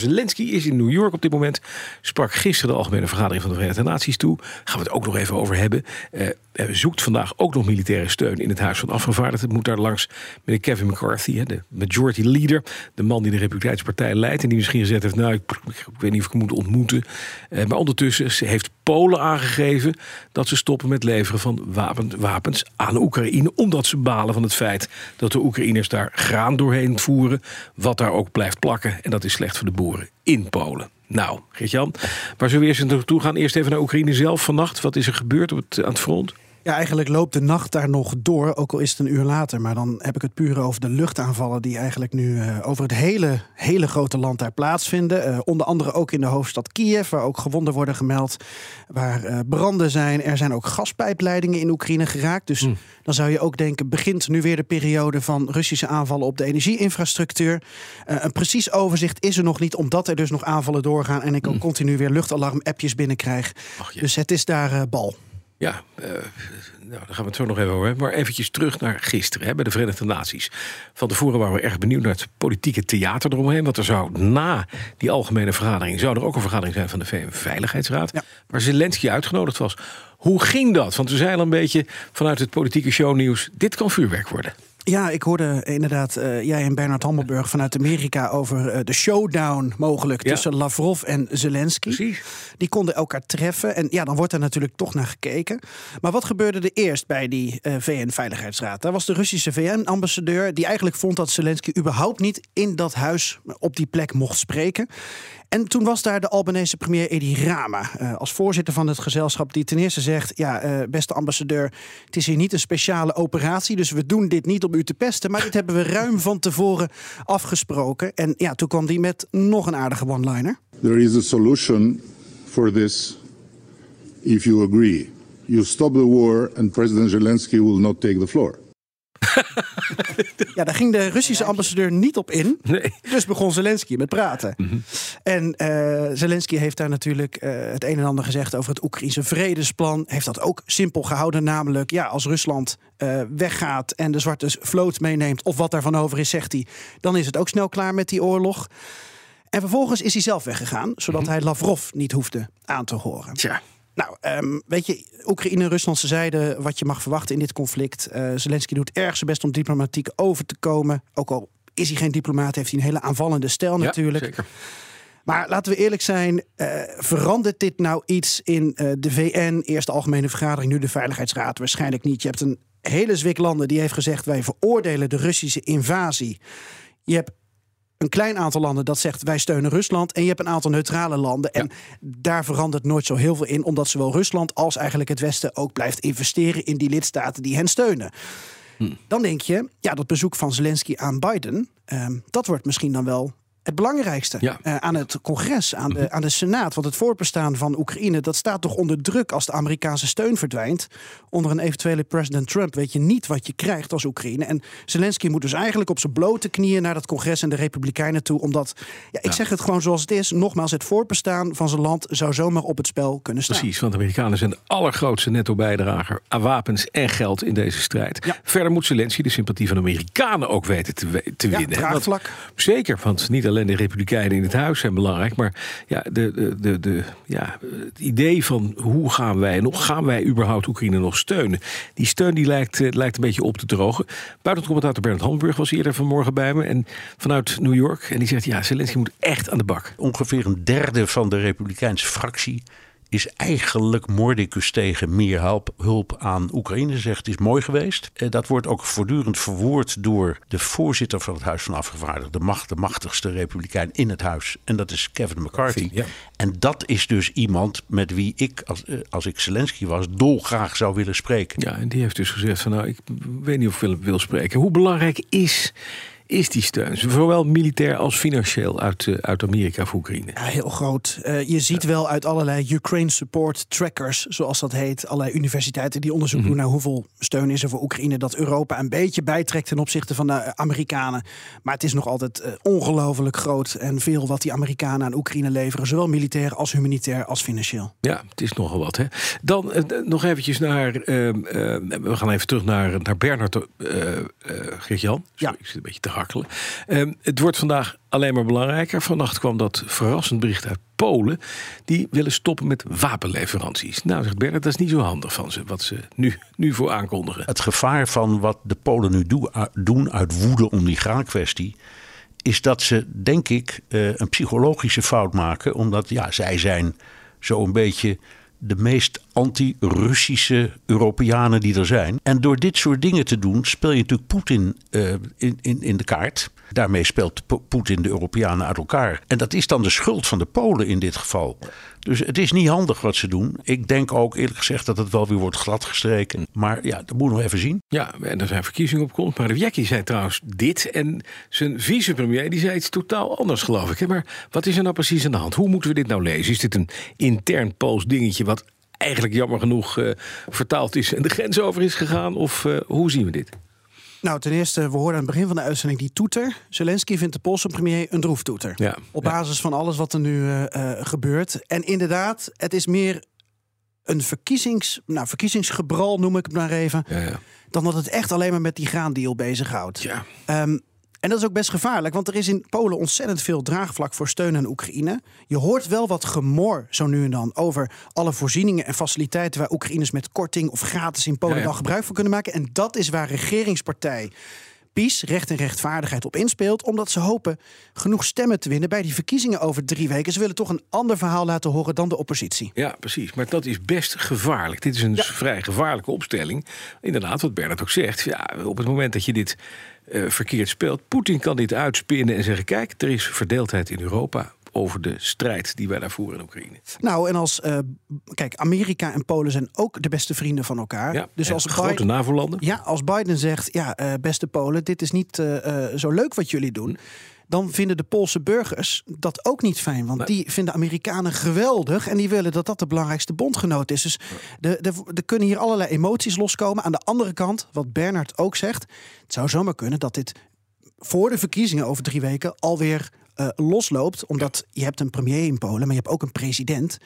Zelensky is in New York op dit moment. Sprak gisteren de Algemene Vergadering van de Verenigde Naties toe. Gaan we het ook nog even over hebben. Uh, zoekt vandaag ook nog militaire steun in het Huis van Afgevaardigden. Het moet daar langs meneer Kevin McCarthy, de majority leader. De man die de Republikeinse Partij leidt. En die misschien gezegd heeft, nou, ik, ik weet niet of ik hem moet ontmoeten. Uh, maar ondertussen heeft Polen aangegeven dat ze stoppen met leveren van wapen, wapens aan Oekraïne. Omdat ze balen van het feit dat de Oekraïners daar graan doorheen voeren. Wat daar ook blijft plakken. En dat is slecht voor de boeren in Polen. Nou, Geert-Jan, waar zullen we eerst naartoe gaan? Eerst even naar Oekraïne zelf vannacht. Wat is er gebeurd op het, aan het front? Ja, eigenlijk loopt de nacht daar nog door, ook al is het een uur later. Maar dan heb ik het puur over de luchtaanvallen die eigenlijk nu uh, over het hele, hele grote land daar plaatsvinden. Uh, onder andere ook in de hoofdstad Kiev, waar ook gewonden worden gemeld. Waar uh, branden zijn. Er zijn ook gaspijpleidingen in Oekraïne geraakt. Dus mm. dan zou je ook denken, begint nu weer de periode van Russische aanvallen op de energieinfrastructuur. een precies overzicht is er nog niet, omdat er dus nog aanvallen doorgaan. En ik ook mm. continu weer luchtalarm-appjes binnenkrijg. Dus het is daar bal. Ja, uh, nou, daar gaan we het zo nog even over hebben. Maar eventjes terug naar gisteren hè, bij de Verenigde Naties. Van tevoren waren we erg benieuwd naar het politieke theater eromheen. Want er zou na die algemene vergadering... zou er ook een vergadering zijn van de VN-veiligheidsraad... Ja. waar Zelensky uitgenodigd was. Hoe ging dat? Want we zijn al een beetje vanuit het politieke shownieuws... dit kan vuurwerk worden. Ja, ik hoorde inderdaad uh, jij en Bernard Hammelburg vanuit Amerika over uh, de showdown mogelijk ja. tussen Lavrov en Zelensky. Precies. Die konden elkaar treffen en ja, dan wordt er natuurlijk toch naar gekeken. Maar wat gebeurde er eerst bij die uh, VN-veiligheidsraad? Daar was de Russische VN-ambassadeur die eigenlijk vond dat Zelensky überhaupt niet in dat huis op die plek mocht spreken. En toen was daar de Albanese premier Edi Rama uh, als voorzitter van het gezelschap, die ten eerste zegt: Ja, uh, beste ambassadeur, het is hier niet een speciale operatie, dus we doen dit niet om u te pesten, maar dit hebben we ruim van tevoren afgesproken. En ja, toen kwam die met nog een aardige one-liner. There is a solution for this if you agree. You stop the war and President Zelensky will not take the floor. ja, daar ging de Russische ambassadeur niet op in. Nee. Dus begon Zelensky met praten. Mm -hmm. En uh, Zelensky heeft daar natuurlijk uh, het een en ander gezegd over het Oekraïnse vredesplan. Heeft dat ook simpel gehouden. Namelijk, ja, als Rusland uh, weggaat en de zwarte vloot meeneemt, of wat daarvan over is, zegt hij, dan is het ook snel klaar met die oorlog. En vervolgens is hij zelf weggegaan, zodat mm -hmm. hij Lavrov niet hoefde aan te horen. Tja. Nou, um, weet je, Oekraïne en Rusland zeiden wat je mag verwachten in dit conflict. Uh, Zelensky doet erg zijn best om diplomatiek over te komen. Ook al is hij geen diplomaat, heeft hij een hele aanvallende stijl ja, natuurlijk. Zeker. Maar laten we eerlijk zijn, uh, verandert dit nou iets in uh, de VN, eerste algemene vergadering, nu de Veiligheidsraad? Waarschijnlijk niet. Je hebt een hele zwik landen die heeft gezegd: wij veroordelen de Russische invasie. Je hebt een klein aantal landen dat zegt wij steunen Rusland. En je hebt een aantal neutrale landen. En ja. daar verandert nooit zo heel veel in. Omdat zowel Rusland als eigenlijk het Westen ook blijft investeren in die lidstaten die hen steunen. Hm. Dan denk je, ja, dat bezoek van Zelensky aan Biden, uh, dat wordt misschien dan wel het belangrijkste ja. uh, aan het congres, aan de, aan de Senaat. Want het voortbestaan van Oekraïne, dat staat toch onder druk als de Amerikaanse steun verdwijnt. Onder een eventuele president Trump weet je niet wat je krijgt als Oekraïne. En Zelensky moet dus eigenlijk op zijn blote knieën naar dat congres en de Republikeinen toe. Omdat, ja, ik ja. zeg het gewoon zoals het is, nogmaals, het voortbestaan van zijn land zou zomaar op het spel kunnen staan. Precies, want de Amerikanen zijn de allergrootste netto-bijdrager aan wapens en geld in deze strijd. Ja. Verder moet Zelensky de sympathie van de Amerikanen ook weten te, te winnen. draagvlak. Zeker, want niet alleen de Republikeinen in het huis zijn belangrijk. Maar ja, de, de, de, ja, het idee van hoe gaan wij nog, gaan wij überhaupt Oekraïne nog steunen? Die steun die lijkt, lijkt een beetje op te drogen. Buitencommentator Bernard Hamburg was eerder vanmorgen bij me. En vanuit New York. En die zegt, ja, Zelensky moet echt aan de bak. Ongeveer een derde van de Republikeinse fractie is eigenlijk mordicus tegen meer hulp, hulp aan Oekraïne. Zegt is mooi geweest. Dat wordt ook voortdurend verwoord door de voorzitter van het Huis van Afgevaardigden. De, macht, de machtigste republikein in het huis. En dat is Kevin McCarthy. Ja. En dat is dus iemand met wie ik, als, als ik Zelensky was, dolgraag zou willen spreken. Ja, en die heeft dus gezegd van nou, ik weet niet of ik wil, wil spreken. Hoe belangrijk is is die steun, zowel militair als financieel, uit, uh, uit Amerika voor Oekraïne? Ja, heel groot. Uh, je ziet wel uit allerlei Ukraine support trackers, zoals dat heet, allerlei universiteiten die onderzoek mm -hmm. doen naar hoeveel steun is er voor Oekraïne, dat Europa een beetje bijtrekt ten opzichte van de Amerikanen. Maar het is nog altijd uh, ongelooflijk groot en veel wat die Amerikanen aan Oekraïne leveren, zowel militair als humanitair als financieel. Ja, het is nogal wat. Hè? Dan nog eventjes naar, we gaan even terug naar, naar Bernard Geert-Jan. Ja. Ik zit een beetje te Um, het wordt vandaag alleen maar belangrijker. Vannacht kwam dat verrassend bericht uit Polen. Die willen stoppen met wapenleveranties. Nou, zegt Bernard, dat is niet zo handig van ze, wat ze nu, nu voor aankondigen. Het gevaar van wat de Polen nu doen uit woede om die graankwestie is dat ze, denk ik, een psychologische fout maken. Omdat ja, zij zijn zo een beetje de meest anti-Russische Europeanen die er zijn. En door dit soort dingen te doen, speel je natuurlijk Poetin uh, in, in, in de kaart. Daarmee speelt Poetin de Europeanen uit elkaar. En dat is dan de schuld van de Polen in dit geval. Dus het is niet handig wat ze doen. Ik denk ook eerlijk gezegd dat het wel weer wordt gladgestreken. Maar ja, dat moeten we even zien. Ja, en er zijn verkiezingen op komst. Maar Rivjeki zei trouwens dit. En zijn vicepremier die zei iets totaal anders, geloof ik. Maar wat is er nou precies aan de hand? Hoe moeten we dit nou lezen? Is dit een intern Pools dingetje wat eigenlijk jammer genoeg uh, vertaald is en de grens over is gegaan? Of uh, hoe zien we dit? Nou, ten eerste, we hoorden aan het begin van de uitzending die toeter. Zelensky vindt de Poolse premier een droeftoeter. Ja, op basis van alles wat er nu uh, gebeurt. En inderdaad, het is meer een verkiezings, nou, verkiezingsgebral, noem ik het maar even. Ja, ja. Dan dat het echt alleen maar met die graandeal bezighoudt. Ja. Um, en dat is ook best gevaarlijk, want er is in Polen ontzettend veel draagvlak voor steun aan Oekraïne. Je hoort wel wat gemor zo nu en dan over alle voorzieningen en faciliteiten waar Oekraïners met korting of gratis in Polen Ja, ja. dan gebruik van kunnen maken. En dat is waar regeringspartij PiS, recht en rechtvaardigheid, op inspeelt. Omdat ze hopen genoeg stemmen te winnen bij die verkiezingen over drie weken. Ze willen toch een ander verhaal laten horen dan de oppositie. Ja, precies. Maar dat is best gevaarlijk. Dit is een Ja. vrij gevaarlijke opstelling. Inderdaad, wat Bernard ook zegt. Ja, op het moment dat je dit eh, verkeerd speelt, Poetin kan dit uitspinnen en zeggen: kijk, er is verdeeldheid in Europa over de strijd die wij daar voeren in Oekraïne. Nou, en als. eh, kijk, Amerika en Polen zijn ook de beste vrienden van elkaar. Ja, dus als grote Biden- NAVO-landen. Ja, als Biden zegt, ja, eh, beste Polen, dit is niet eh, zo leuk wat jullie doen. Dan vinden de Poolse burgers dat ook niet fijn. Want Nee. die vinden Amerikanen geweldig. En die willen dat dat de belangrijkste bondgenoot is. Dus er kunnen hier allerlei emoties loskomen. Aan de andere kant, wat Bernard ook zegt. Het zou zomaar kunnen dat dit voor de verkiezingen over drie weken alweer eh, losloopt. Omdat je hebt een premier in Polen, maar je hebt ook een president.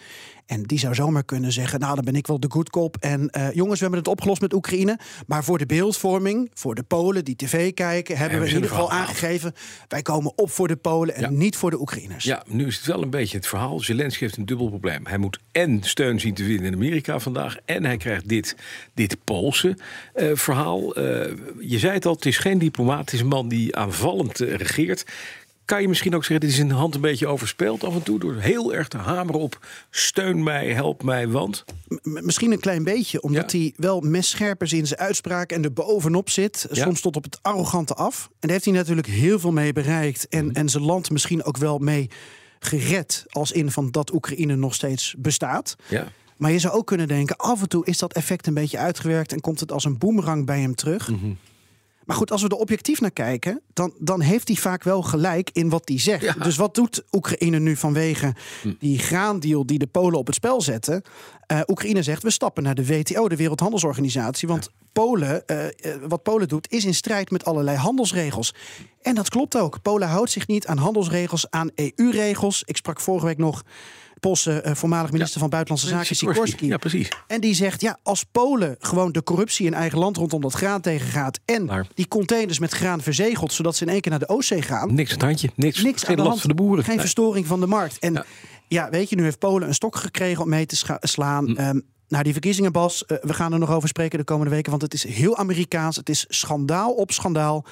En die zou zomaar kunnen zeggen, nou dan ben ik wel de good cop. En eh, jongens, we hebben het opgelost met Oekraïne. Maar voor de beeldvorming, voor de Polen die tv kijken... hebben we we in ieder geval aangegeven... wij komen op voor de Polen en Ja. niet voor de Oekraïners. Ja, nu is het wel een beetje het verhaal. Zelensky heeft een dubbel probleem. Hij moet en steun zien te winnen in Amerika vandaag. En hij krijgt dit, dit Poolse eh, verhaal. Je zei het al, het is geen diplomaat. Het is een man die aanvallend regeert. Kan je misschien ook zeggen, dit is in de hand een beetje overspeeld af en toe... door heel erg te hameren op steun mij, help mij, want... M- misschien een klein beetje, omdat Ja. hij wel messcherp is in zijn uitspraak en er bovenop zit. Ja. Soms tot op het arrogante af. En daar heeft hij natuurlijk heel veel mee bereikt. En, Mhm. en zijn land misschien ook wel mee gered. Als in van dat Oekraïne nog steeds bestaat. Ja, Maar je zou ook kunnen denken, af en toe is dat effect een beetje uitgewerkt en komt het als een boemerang bij hem terug. Mhm. Maar goed, als we er objectief naar kijken, dan, dan heeft hij vaak wel gelijk in wat hij zegt. Ja. Hm. Dus wat doet Oekraïne nu vanwege die graandeal die de Polen op het spel zetten? Eh, Oekraïne zegt, we stappen naar de WTO, de Wereldhandelsorganisatie. Want Polen, eh, eh, wat Polen doet, is in strijd met allerlei handelsregels. En dat klopt ook. Polen houdt zich niet aan handelsregels, aan EU-regels. Ik sprak vorige week nog Poolse eh, voormalig minister van Buitenlandse Zaken, Sikorski. Ja, precies. En die zegt, ja, als Polen gewoon de corruptie in eigen land rondom dat graan tegengaat... en die containers met graan verzegelt, zodat ze in één keer naar de Oostzee gaan... Niks aan het handje. Niks, niks geen aan de last voor de boeren. geen Nee. verstoring van de markt. En Ja. ja. weet je, nu heeft Polen een stok gekregen om mee te slaan... Hm. Ehm, nou, die verkiezingen, Bas, eh, we gaan er nog over spreken de komende weken... want het is heel Amerikaans, het is schandaal op schandaal...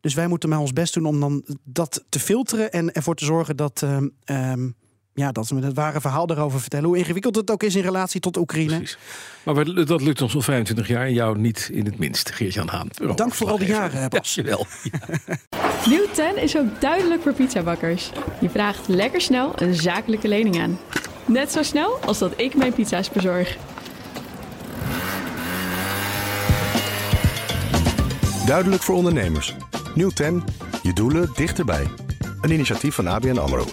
Dus wij moeten maar ons best doen om dan dat te filteren en ervoor te zorgen dat, ehm, ehm, ja, dat we het ware verhaal daarover vertellen. Hoe ingewikkeld het ook is in relatie tot Oekraïne. Precies. Maar we- dat lukt ons al 25 jaar en jou niet in het minst, Geert-Jan Haan. Dank voor al die jaren, Bas. Dankjewel. Nieuw 10 is ook duidelijk voor pizzabakkers. Je vraagt lekker snel een zakelijke lening aan. Net zo snel als dat ik mijn pizza's bezorg. Duidelijk voor ondernemers. Nieuw 10. Je doelen dichterbij. Een initiatief van ABN AMRO.